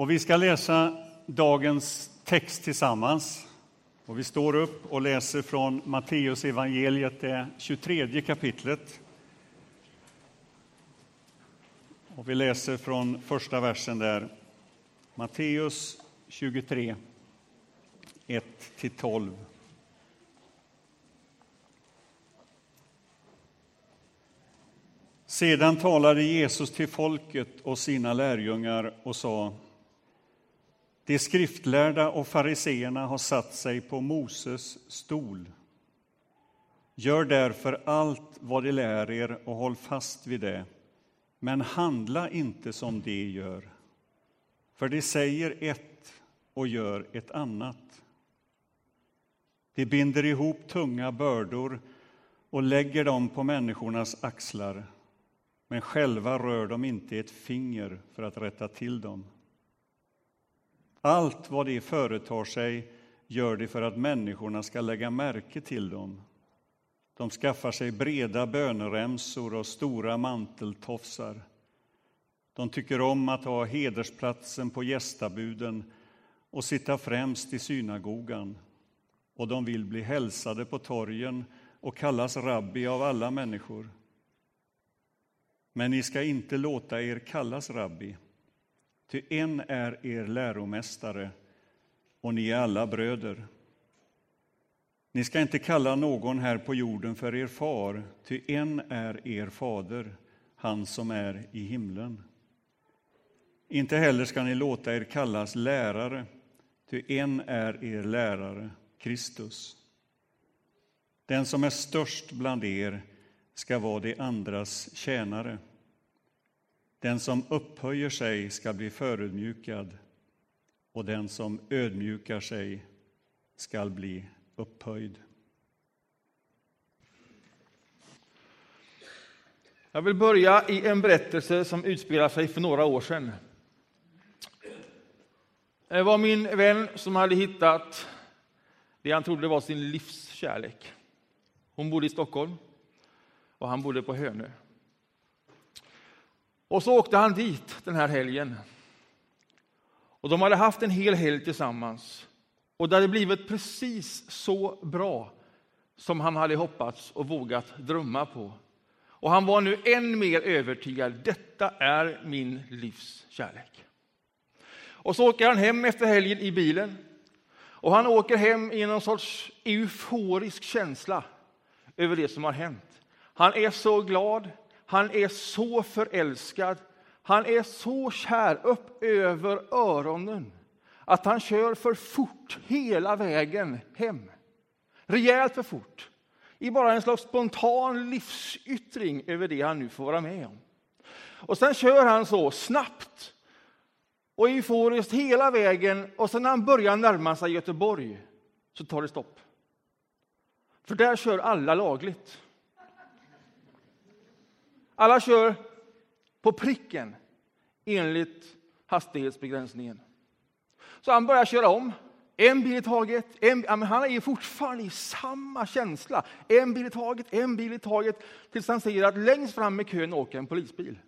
Och vi ska läsa dagens text tillsammans. Och vi står upp och läser från Matteus evangeliet, det 23 kapitlet. Och vi läser från första versen där. Matteus 23, 1-12. Sedan talade Jesus till folket och sina lärjungar och sa de skriftlärda och fariseerna har satt sig på Moses stol. Gör därför allt vad de lär er och håll fast vid det, men handla inte som de gör. För de säger ett och gör ett annat. De binder ihop tunga bördor och lägger dem på människornas axlar men själva rör de inte ett finger för att rätta till dem. Allt vad de företar sig gör de för att människorna ska lägga märke till dem. De skaffar sig breda böneremsor och stora manteltofsar. De tycker om att ha hedersplatsen på gästabuden och sitta främst i synagogan. Och de vill bli hälsade på torgen och kallas rabbi av alla människor. Men ni ska inte låta er kallas rabbi, ty en är er läromästare och ni är alla bröder. Ni ska inte kalla någon här på jorden för er far, ty en är er fader, han som är i himlen. Inte heller ska ni låta er kallas lärare, ty en är er lärare, Kristus. Den som är störst bland er ska vara de andras tjänare. Den som upphöjer sig ska bli förödmjukad och den som ödmjukar sig ska bli upphöjd. Jag vill börja i en berättelse som utspelar sig för några år sedan. Det var min vän som hade hittat det han trodde var sin livskärlek. Hon bodde i Stockholm och han bodde på Hönö. Och så åkte han dit den här helgen. Och de hade haft en hel helg tillsammans. Och det hade blivit precis så bra som han hade hoppats och vågat drömma på. Och han var nu än mer övertygad. Detta är min livs kärlek. Och så åker han hem efter helgen i bilen. Och han åker hem i någon sorts euforisk känsla över det som har hänt. Han är så glad, han är så förälskad, han är så kär upp över öronen att han kör för fort hela vägen hem. Rejält för fort. I bara en slags spontan livsyttring över det han nu får vara med om. Och sen kör han så snabbt och euforiskt hela vägen och sen när han börjar närma sig Göteborg så tar det stopp. För där kör alla lagligt. Alla kör på pricken enligt hastighetsbegränsningen. Så han börjar köra om. En bil i taget. En, han är fortfarande i samma känsla. En bil i taget, en bil i taget. Tills han ser att längst fram i kön åker en polisbil.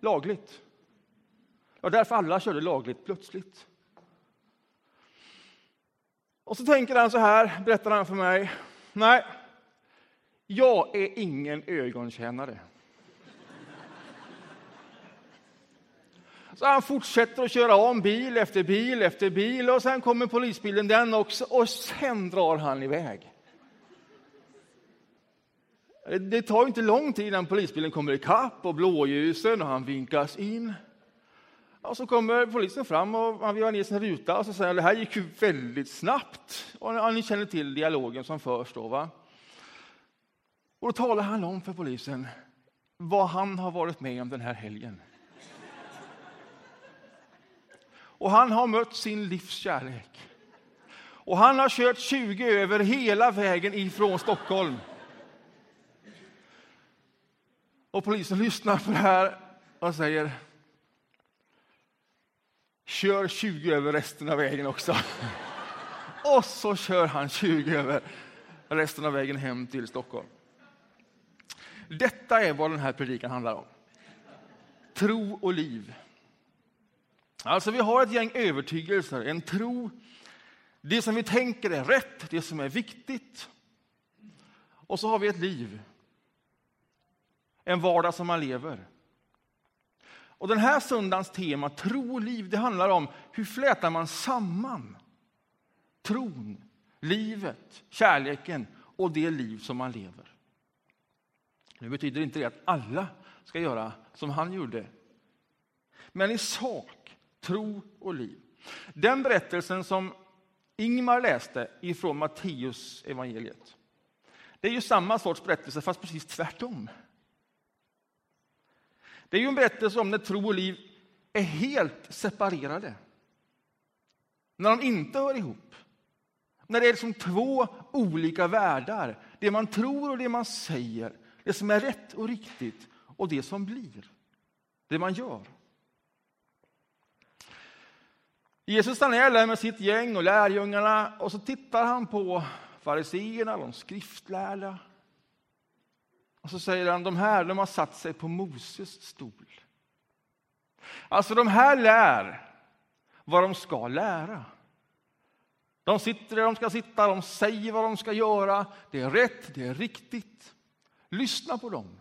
Lagligt. Och därför alla körde lagligt plötsligt. Och så tänker han så här, berättar han för mig. Nej, jag är ingen ögontjänare. Så han fortsätter att köra om bil efter bil efter bil och sen kommer polisbilen den också och sen drar han iväg. Det tar inte lång tid innan polisbilen kommer ikapp och blåljusen och han vinkas in. Och så kommer polisen fram och han vill ner sin ruta och så säger han det här gick ju väldigt snabbt. Och ni känner till dialogen som förs då. Va? Och då talar han om för polisen vad han har varit med om den här helgen. Och han har mött sin livs kärlek. Och han har kört 20 över hela vägen ifrån Stockholm. Och polisen lyssnar på det här och säger Kör 20 över resten av vägen också. Och så kör han 20 över resten av vägen hem till Stockholm. Detta är vad den här predikan handlar om. Tro och liv. Alltså vi har ett gäng övertygelser, en tro, det som vi tänker är rätt, det som är viktigt. Och så har vi ett liv, en vardag som man lever. Och den här söndagens tema, tro och liv, det handlar om hur flätar man samman tron, livet, kärleken och det liv som man lever. Nu betyder inte det att alla ska göra som han gjorde. Men i sak, tro och liv. Den berättelsen som Ingmar läste ifrån Matteus evangeliet. Det är ju samma sorts berättelse, fast precis tvärtom. Det är ju en berättelse om när tro och liv är helt separerade. När de inte hör ihop. När det är liksom två olika världar. Det man tror och det man säger. Det som är rätt och riktigt och det som blir. Det man gör. Jesus stannar där med sitt gäng och lärjungarna och så tittar han på fariseerna, de skriftlärda. Och så säger han, de här de har satt sig på Moses stol. Alltså de här lär vad de ska lära. De sitter där de ska sitta, de säger vad de ska göra. Det är rätt, det är riktigt. Lyssna på dem.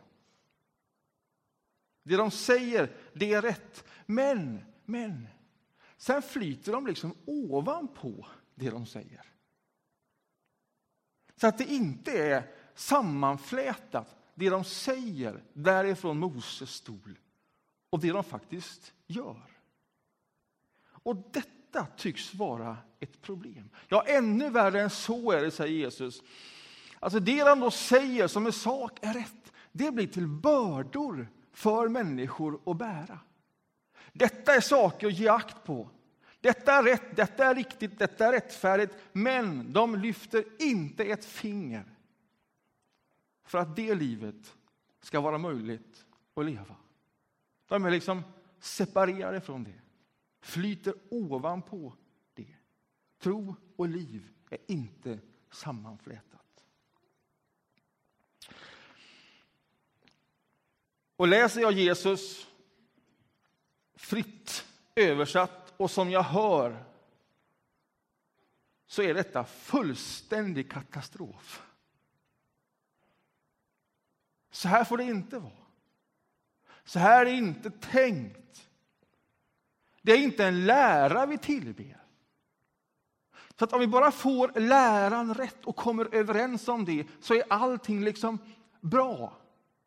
Det de säger, det är rätt. Men, men, sen flyter de liksom ovanpå det de säger. Så att det inte är sammanflätat, det de säger därifrån Moses stol och det de faktiskt gör. Och detta tycks vara ett problem. Ja, ännu värre än så är det, säger Jesus. Alltså det de då säger som i sak är rätt, det blir till bördor för människor att bära. Detta är saker att ge akt på. Detta är rätt, detta är riktigt, detta är rättfärdigt. Men de lyfter inte ett finger för att det livet ska vara möjligt att leva. De är liksom separerade från det, flyter ovanpå det. Tro och liv är inte sammanflätat. Och läser jag Jesus fritt översatt och som jag hör så är detta fullständig katastrof. Så här får det inte vara. Så här är det inte tänkt. Det är inte en lära vi tillber. Så att om vi bara får läran rätt och kommer överens om det så är allting liksom bra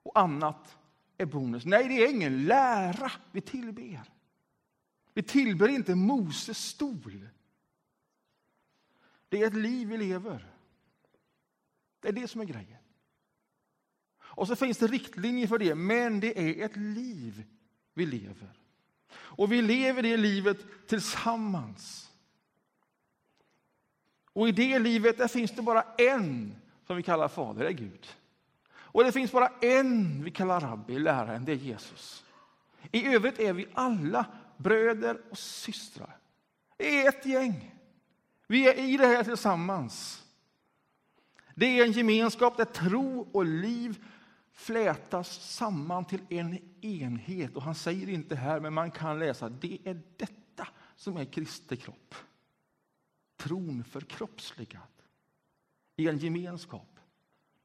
och annat är bonus. Nej, det är ingen lära vi tillber. Vi tillber inte Moses stol. Det är ett liv vi lever. Det är det som är grejen. Och så finns det riktlinjer för det, men det är ett liv vi lever. Och vi lever det livet tillsammans. Och i det livet där finns det bara en som vi kallar Fader, det är Gud. Och det finns bara en vi kallar rabbi, läraren, det är Jesus. I övrigt är vi alla bröder och systrar. i är ett gäng. Vi är i det här tillsammans. Det är en gemenskap där tro och liv flätas samman till en enhet. Och han säger inte här, men man kan läsa, det är detta som är Kristi kropp. Tron förkroppsligad i en gemenskap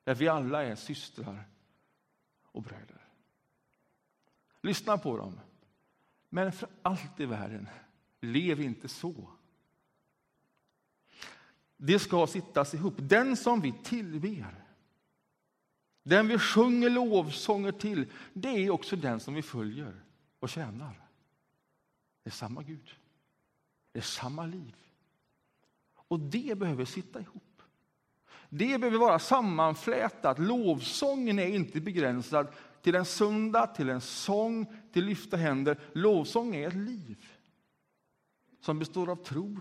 där vi alla är systrar och bröder. Lyssna på dem. Men för allt i världen, lev inte så. Det ska sittas ihop. Den som vi tillber, den vi sjunger lovsånger till, det är också den som vi följer och tjänar. Det är samma Gud. Det är samma liv. Och det behöver sitta ihop. Det behöver vara sammanflätat. Lovsången är inte begränsad till en söndag, till en sång, till lyfta händer. Lovsång är ett liv som består av tro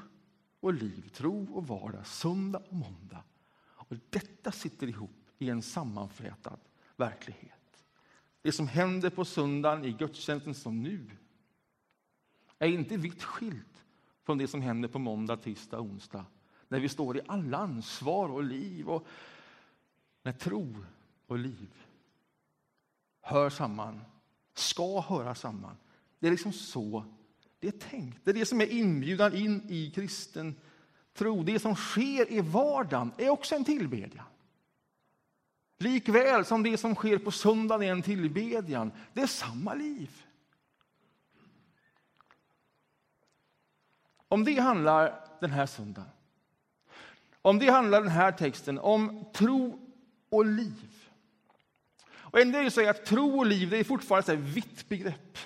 och liv, tro och vardag, söndag och måndag. Och detta sitter ihop i en sammanflätad verklighet. Det som händer på söndagen i gudstjänsten som nu är inte vitt skilt från det som händer på måndag, tisdag onsdag när vi står i alla ansvar och liv och när tro och liv hör samman, ska höra samman. Det är liksom så Det är tänkt. Det är det som är inbjudan in i kristen tro. Det som sker i vardagen är också en tillbedjan. Likväl som det som sker på söndagen är en tillbedjan. Det är samma liv. Om det handlar den här söndagen. Om det handlar den här texten om tro och liv. Och en del säger att tro och liv det är fortfarande ett vitt begrepp.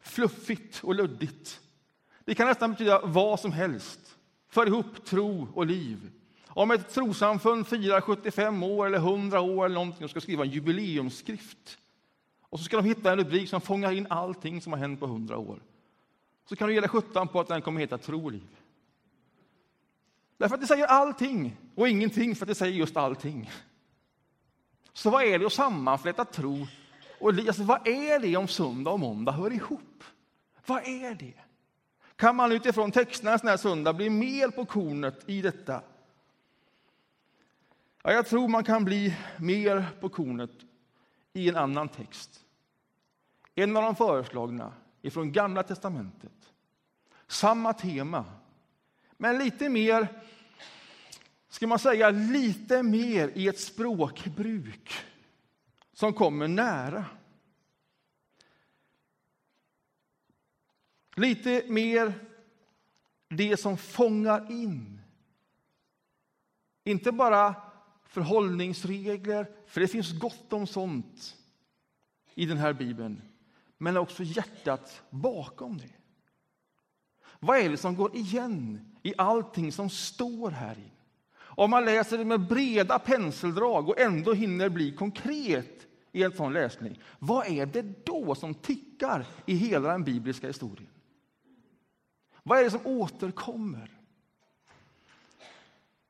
Fluffigt och luddigt. Det kan nästan betyda vad som helst. För ihop tro och liv. Om ett trosamfund firar 75 år eller 100 år eller någonting och ska skriva en jubileumsskrift och så ska de hitta en rubrik som fångar in allting som har hänt på 100 år så kan du ge dig sjutton på att den kommer heta tro och liv. Därför att det säger allting och ingenting för att det säger just allting. Så vad är det att sammanfläta tro och liv? Alltså, vad är det om söndag och måndag hör ihop? Vad är det? Kan man utifrån texterna den här söndag bli mer på kornet i detta? Ja, jag tror man kan bli mer på kornet i en annan text. En av de föreslagna ifrån Gamla testamentet. Samma tema, men lite mer, ska man säga, lite mer i ett språkbruk som kommer nära. Lite mer det som fångar in. Inte bara förhållningsregler, för det finns gott om sånt i den här bibeln men också hjärtat bakom det. Vad är det som går igen i allting som står här i? Om man läser det med breda penseldrag och ändå hinner bli konkret i en sån läsning, vad är det då som tickar i hela den bibliska historien? Vad är det som återkommer?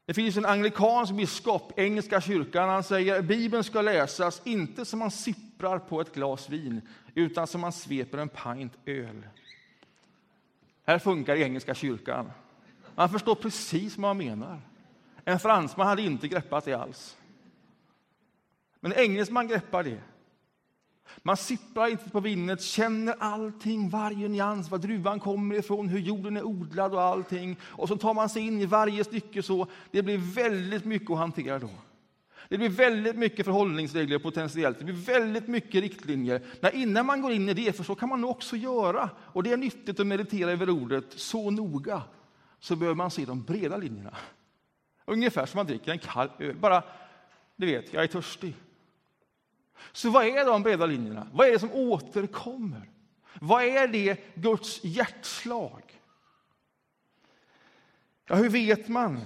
Det finns en anglikansk biskop, Engelska kyrkan, han säger att Bibeln ska läsas inte som man sipprar på ett glas vin, utan som man sveper en pint öl. Här funkar Engelska kyrkan. Man förstår precis vad man menar. En fransman hade inte greppat det alls. Men en engelsman greppar det. Man sipprar inte på vinet, känner allting, varje nyans, var druvan kommer ifrån, hur jorden är odlad och allting. Och så tar man sig in i varje stycke så. Det blir väldigt mycket att hantera då. Det blir väldigt mycket förhållningsregler potentiellt. Det blir väldigt mycket riktlinjer. Men innan man går in i det, för så kan man också göra, och det är nyttigt att meditera över ordet så noga, så behöver man se de breda linjerna. Ungefär som man dricker en kall öl. Bara, du vet, jag är törstig. Så vad är de breda linjerna? Vad är det som återkommer? Vad är det Guds hjärtslag? Ja, hur vet man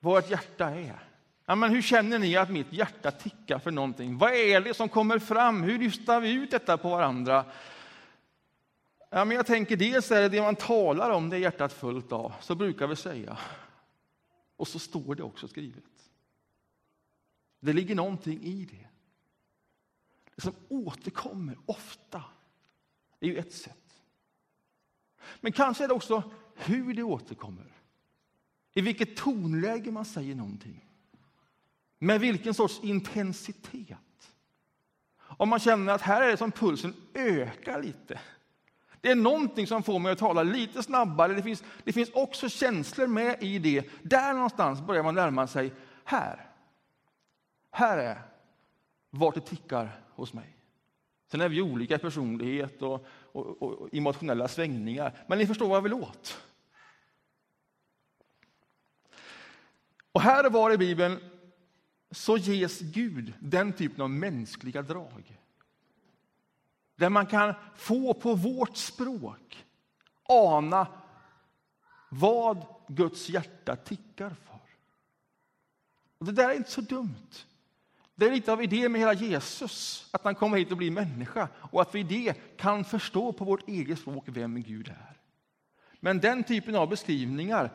vad ett hjärta är? Ja, men hur känner ni att mitt hjärta tickar för någonting? Vad är det som kommer fram? Hur lyfter vi ut detta på varandra? Ja, men jag tänker dels är det det man talar om, det är hjärtat fullt av, så brukar vi säga. Och så står det också skrivet. Det ligger någonting i det. Det som återkommer ofta är ju ett sätt. Men kanske är det också hur det återkommer. I vilket tonläge man säger någonting. Med vilken sorts intensitet. Om man känner att här är det som pulsen ökar lite. Det är någonting som får mig att tala lite snabbare. Det finns, det finns också känslor med i det. Där någonstans börjar man närma sig. Här. Här är vart det tickar hos mig. Sen är vi olika i personlighet och, och, och, och emotionella svängningar. Men ni förstår vad jag vill åt. Och här och var i Bibeln så ges Gud den typen av mänskliga drag. Där man kan få på vårt språk ana vad Guds hjärta tickar för. Och Det där är inte så dumt. Det är lite av idén med hela Jesus, att han kommer hit och blir människa och att vi i det kan förstå på vårt eget språk vem Gud är. Men den typen av beskrivningar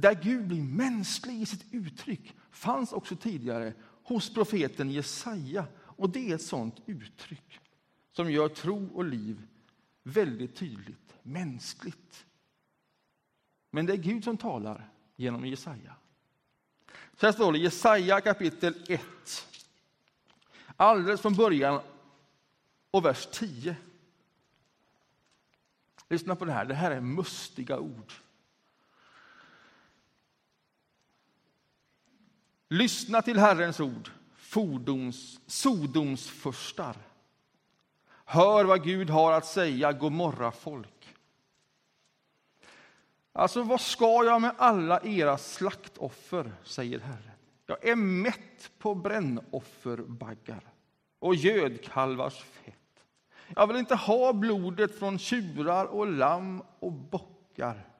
där Gud blir mänsklig i sitt uttryck fanns också tidigare hos profeten Jesaja. Och det är ett sånt uttryck som gör tro och liv väldigt tydligt mänskligt. Men det är Gud som talar genom Jesaja. Så här står det i Jesaja kapitel 1. Alldeles från början och vers 10. Lyssna på det här, det här är mustiga ord. Lyssna till Herrens ord, fordons, Sodomsfurstar. Hör vad Gud har att säga, Gomorra folk. Alltså, vad ska jag med alla era slaktoffer, säger Herren. Jag är mätt på brännofferbaggar och gödkalvars fett. Jag vill inte ha blodet från tjurar och lamm och bockar.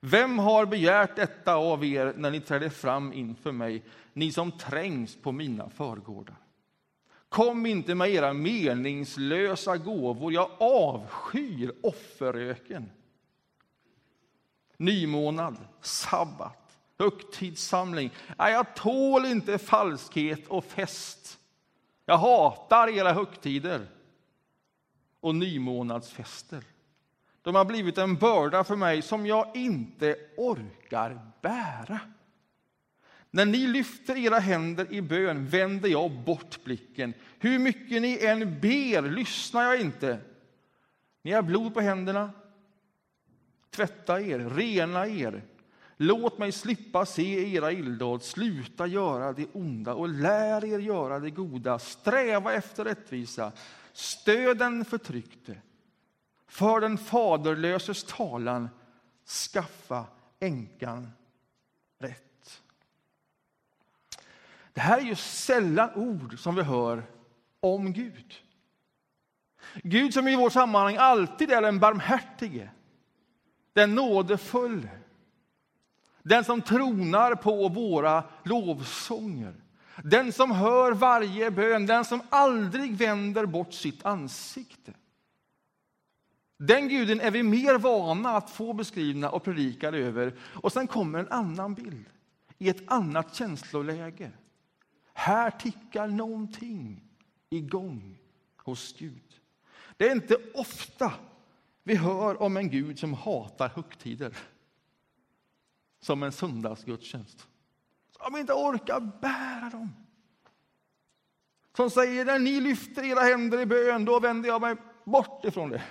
Vem har begärt detta av er när ni trädde fram inför mig, ni som trängs på mina förgårdar? Kom inte med era meningslösa gåvor, jag avskyr offeröken. Nymånad, sabbat, högtidssamling. Nej, jag tål inte falskhet och fest. Jag hatar era högtider och nymånadsfester. De har blivit en börda för mig som jag inte orkar bära. När ni lyfter era händer i bön vänder jag bort blicken. Hur mycket ni än ber lyssnar jag inte. Ni har blod på händerna. Tvätta er, rena er. Låt mig slippa se era illdåd. Sluta göra det onda och lär er göra det goda. Sträva efter rättvisa. Stöd den förtryckte. För den faderlöses talan. Skaffa änkan rätt. Det här är ju sällan ord som vi hör om Gud. Gud som i vårt sammanhang alltid är den barmhärtige, den nådefulle, den som tronar på våra lovsånger, den som hör varje bön, den som aldrig vänder bort sitt ansikte. Den guden är vi mer vana att få beskrivna och predikade över. Och sen kommer en annan bild i ett annat känsloläge. Här tickar någonting igång hos Gud. Det är inte ofta vi hör om en Gud som hatar högtider. Som en söndagsgudstjänst. Som inte orkar bära dem. Som säger, när ni lyfter era händer i bön, då vänder jag mig bort ifrån det.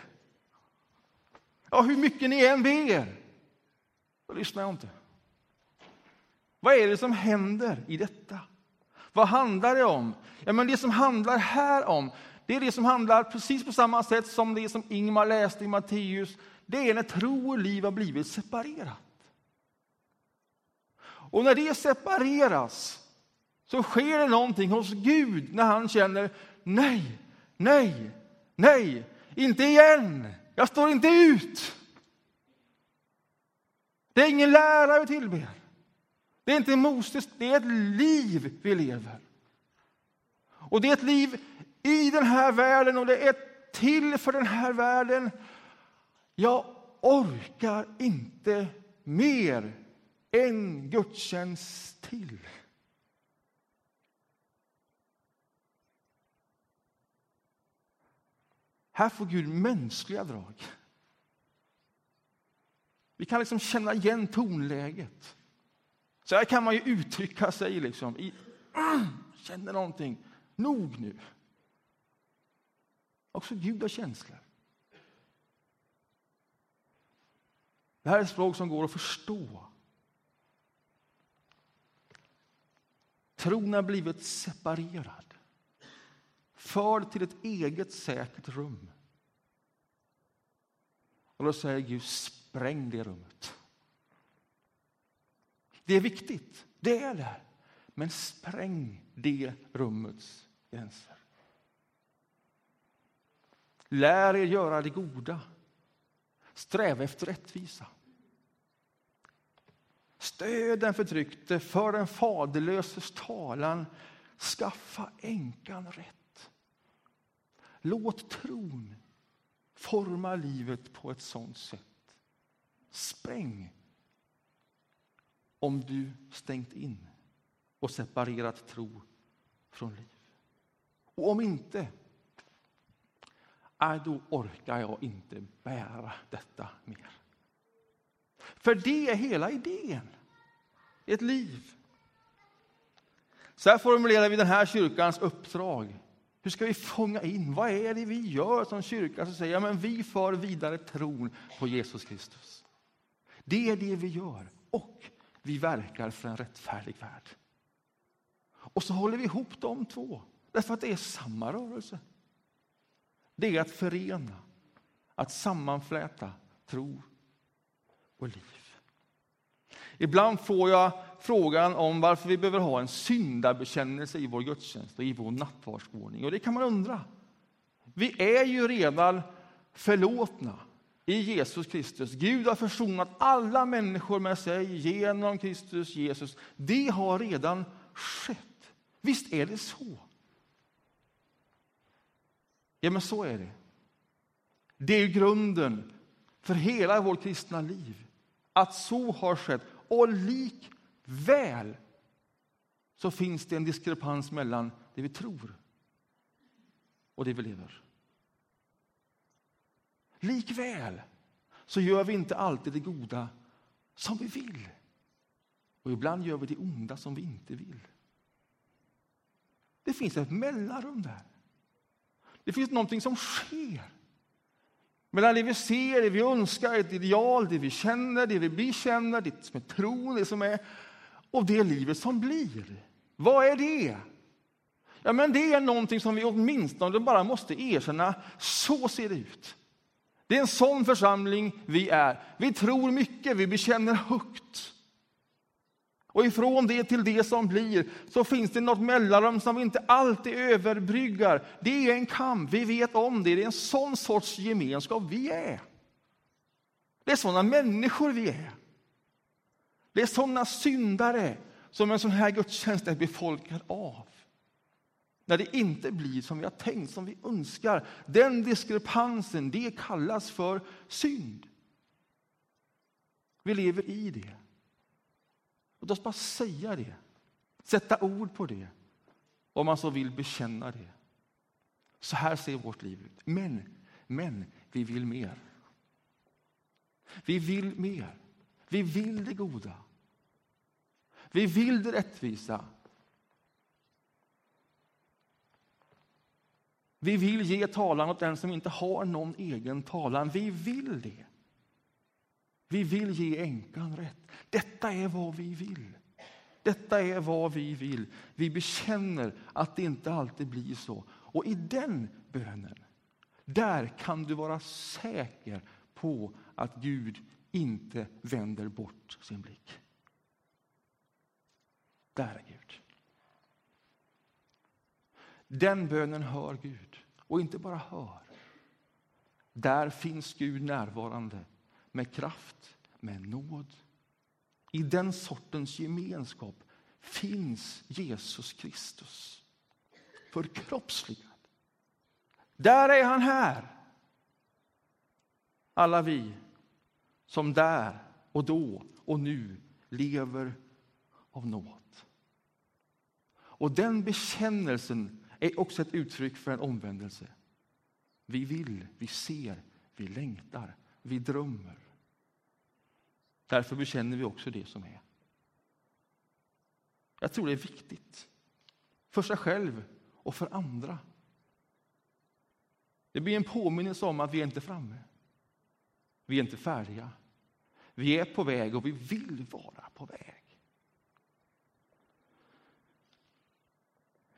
Ja, hur mycket ni än ber, då lyssnar jag inte. Vad är det som händer i detta? Vad handlar det om? Ja, men det som handlar här om, det är det som handlar precis på samma sätt som det som Ingmar läste i Matteus. Det är när tro och liv har blivit separerat. Och när det separeras så sker det någonting hos Gud när han känner nej, nej, nej, inte igen. Jag står inte ut. Det är ingen lära vi tillber. Det är inte Moses, det är ett liv vi lever. Och det är ett liv i den här världen och det är till för den här världen. Jag orkar inte mer en gudstjänst till. Här får Gud mänskliga drag. Vi kan liksom känna igen tonläget. Så här kan man ju uttrycka sig. Liksom, i, känner någonting. Nog nu. Också Gud har känslor. Det här är ett språk som går att förstå. Tron har blivit separerad förd till ett eget säkert rum. Och då säger Gud, spräng det rummet. Det är viktigt, det är det. Men spräng det rummets gränser. Lär er göra det goda. Sträva efter rättvisa. Stöd den förtryckte, för den faderlöses talan. Skaffa änkan rätt. Låt tron forma livet på ett sådant sätt. Spräng om du stängt in och separerat tro från liv. Och om inte, äh, då orkar jag inte bära detta mer. För det är hela idén. Ett liv. Så här formulerar vi den här kyrkans uppdrag hur ska vi fånga in? Vad är det vi gör som kyrka? Så säger ja, men vi för vidare tron på Jesus Kristus. Det är det vi gör. Och vi verkar för en rättfärdig värld. Och så håller vi ihop de två, därför att det är samma rörelse. Det är att förena, att sammanfläta tro och liv. Ibland får jag frågan om varför vi behöver ha en syndabekännelse i vår gudstjänst och i vår nattvardsordning. Och det kan man undra. Vi är ju redan förlåtna i Jesus Kristus. Gud har försonat alla människor med sig genom Kristus Jesus. Det har redan skett. Visst är det så? Ja, men så är det. Det är grunden för hela vårt kristna liv, att så har skett. Och likväl så finns det en diskrepans mellan det vi tror och det vi lever. Likväl så gör vi inte alltid det goda som vi vill. Och ibland gör vi det onda som vi inte vill. Det finns ett mellanrum där. Det finns någonting som sker. Mellan det vi ser, det vi önskar, ett ideal, det vi känner, det vi bekänner, det som är tron, det som är och det livet som blir. Vad är det? Ja, men det är någonting som vi åtminstone bara måste erkänna. Så ser det ut. Det är en sån församling vi är. Vi tror mycket, vi bekänner högt. Och ifrån det till det som blir så finns det något mellanrum som vi inte alltid överbryggar. Det är en kamp, vi vet om det. Det är en sån sorts gemenskap vi är. Det är såna människor vi är. Det är såna syndare som en sån här gudstjänst är befolkad av. När det inte blir som vi har tänkt, som vi önskar. Den diskrepansen, det kallas för synd. Vi lever i det. Låt oss bara säga det, sätta ord på det, om man så vill bekänna det. Så här ser vårt liv ut. Men, men vi vill mer. Vi vill mer. Vi vill det goda. Vi vill det rättvisa. Vi vill ge talan åt den som inte har någon egen talan. Vi vill det. Vi vill ge änkan rätt. Detta är vad vi vill. Detta är vad vi vill. Vi bekänner att det inte alltid blir så. Och i den bönen, där kan du vara säker på att Gud inte vänder bort sin blick. Där är Gud. Den bönen hör Gud, och inte bara hör. Där finns Gud närvarande med kraft, med nåd. I den sortens gemenskap finns Jesus Kristus förkroppsligad. Där är han här. Alla vi som där och då och nu lever av nåd. Och den bekännelsen är också ett uttryck för en omvändelse. Vi vill, vi ser, vi längtar, vi drömmer. Därför bekänner vi också det som är. Jag tror det är viktigt. För sig själv och för andra. Det blir en påminnelse om att vi är inte framme. Vi är inte färdiga. Vi är på väg och vi vill vara på väg.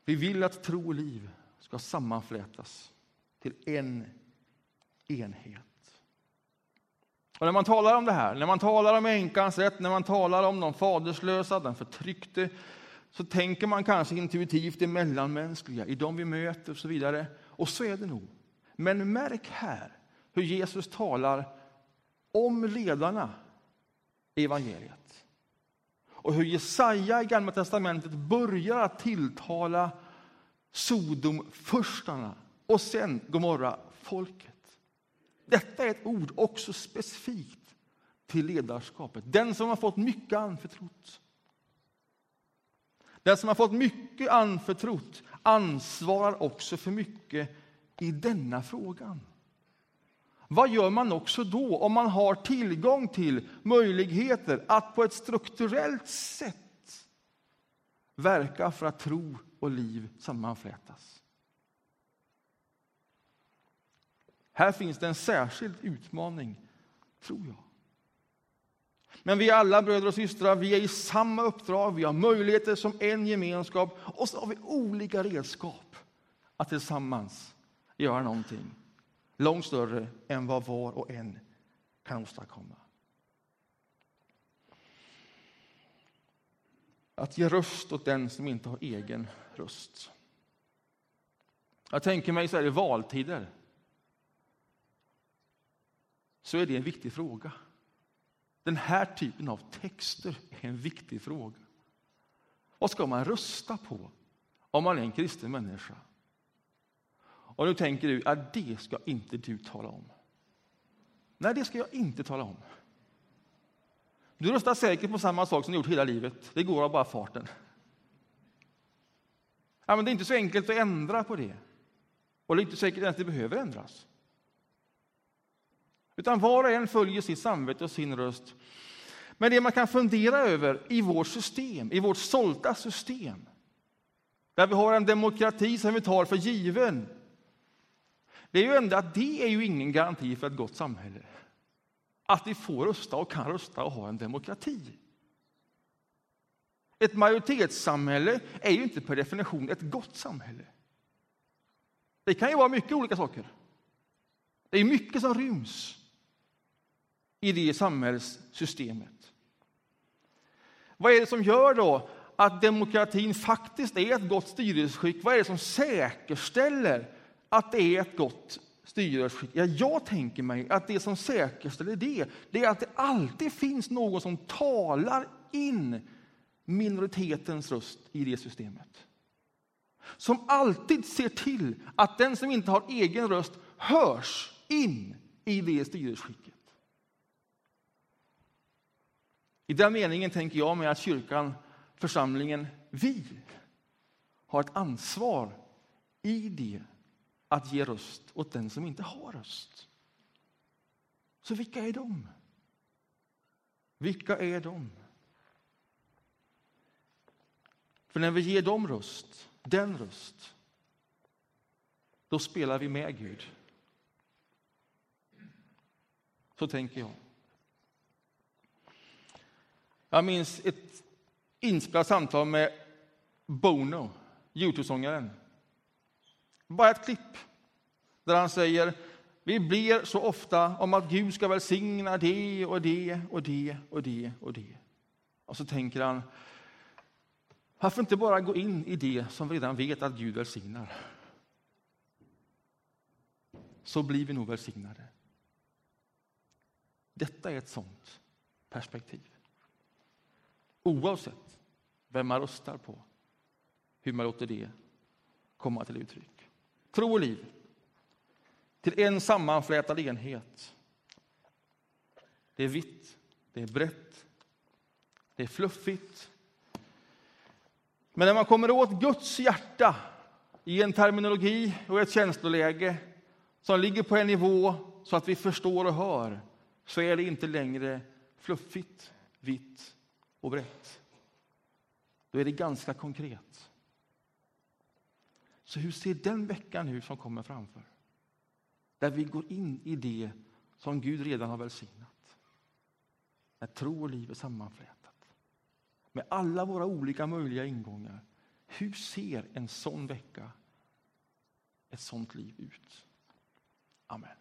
Vi vill att tro och liv ska sammanflätas till en enhet. Och när man talar om det här, när man talar om änkans rätt, när man talar om de faderslösa, den förtryckte, så tänker man kanske intuitivt det mellanmänskliga, i de vi möter och så vidare. Och så är det nog. Men märk här hur Jesus talar om ledarna i evangeliet. Och hur Jesaja i Gamla testamentet börjar att tilltala Sodomfurstarna och sen Gomorra folket. Detta är ett ord också specifikt till ledarskapet. Den som har fått mycket anförtrott. Den som har fått mycket anförtrott ansvarar också för mycket i denna frågan. Vad gör man också då om man har tillgång till möjligheter att på ett strukturellt sätt verka för att tro och liv sammanflätas? Här finns det en särskild utmaning, tror jag. Men vi är alla bröder och systrar, vi är i samma uppdrag, vi har möjligheter som en gemenskap och så har vi olika redskap att tillsammans göra någonting långt större än vad var och en kan åstadkomma. Att ge röst åt den som inte har egen röst. Jag tänker mig så här i valtider. Så är det en viktig fråga. Den här typen av texter är en viktig fråga. Vad ska man rösta på om man är en kristen människa? Och nu tänker du att det ska inte du tala om. Nej, det ska jag inte tala om. Du röstar säkert på samma sak som du gjort hela livet. Det går av bara farten. Ja, men det är inte så enkelt att ändra på det. Och det är inte säkert att det behöver ändras. Utan var och en följer sitt samvete och sin röst. Men det man kan fundera över i vårt system, i vårt stolta system, där vi har en demokrati som vi tar för given, det är ju ändå att det är ju ingen garanti för ett gott samhälle. Att vi får rösta och kan rösta och ha en demokrati. Ett majoritetssamhälle är ju inte per definition ett gott samhälle. Det kan ju vara mycket olika saker. Det är mycket som ryms i det samhällssystemet. Vad är det som gör då att demokratin faktiskt är ett gott styrelseskick? Vad är det som säkerställer att det är ett gott styrelseskick? Ja, jag tänker mig att det som säkerställer det, det är att det alltid finns någon som talar in minoritetens röst i det systemet. Som alltid ser till att den som inte har egen röst hörs in i det styrelseskicket. I den meningen tänker jag mig att kyrkan, församlingen, vi har ett ansvar i det att ge röst åt den som inte har röst. Så vilka är de? Vilka är de? För när vi ger dem röst, den röst, då spelar vi med Gud. Så tänker jag. Jag minns ett inspelat samtal med Bono, Youtube-sångaren. Bara ett klipp där han säger vi ber så ofta om att Gud ska välsigna det och det och det och det och det. Och så tänker han, varför inte bara gå in i det som vi redan vet att Gud välsignar? Så blir vi nog välsignade. Detta är ett sånt perspektiv. Oavsett vem man röstar på, hur man låter det komma till uttryck. Tro och liv till en sammanflätad enhet. Det är vitt, det är brett, det är fluffigt. Men när man kommer åt Guds hjärta i en terminologi och ett känsloläge som ligger på en nivå så att vi förstår och hör, så är det inte längre fluffigt, vitt och brett. Då är det ganska konkret. Så hur ser den veckan ut som kommer framför? Där vi går in i det som Gud redan har välsignat. När tro och liv är sammanflätat. Med alla våra olika möjliga ingångar. Hur ser en sån vecka, ett sånt liv ut? Amen.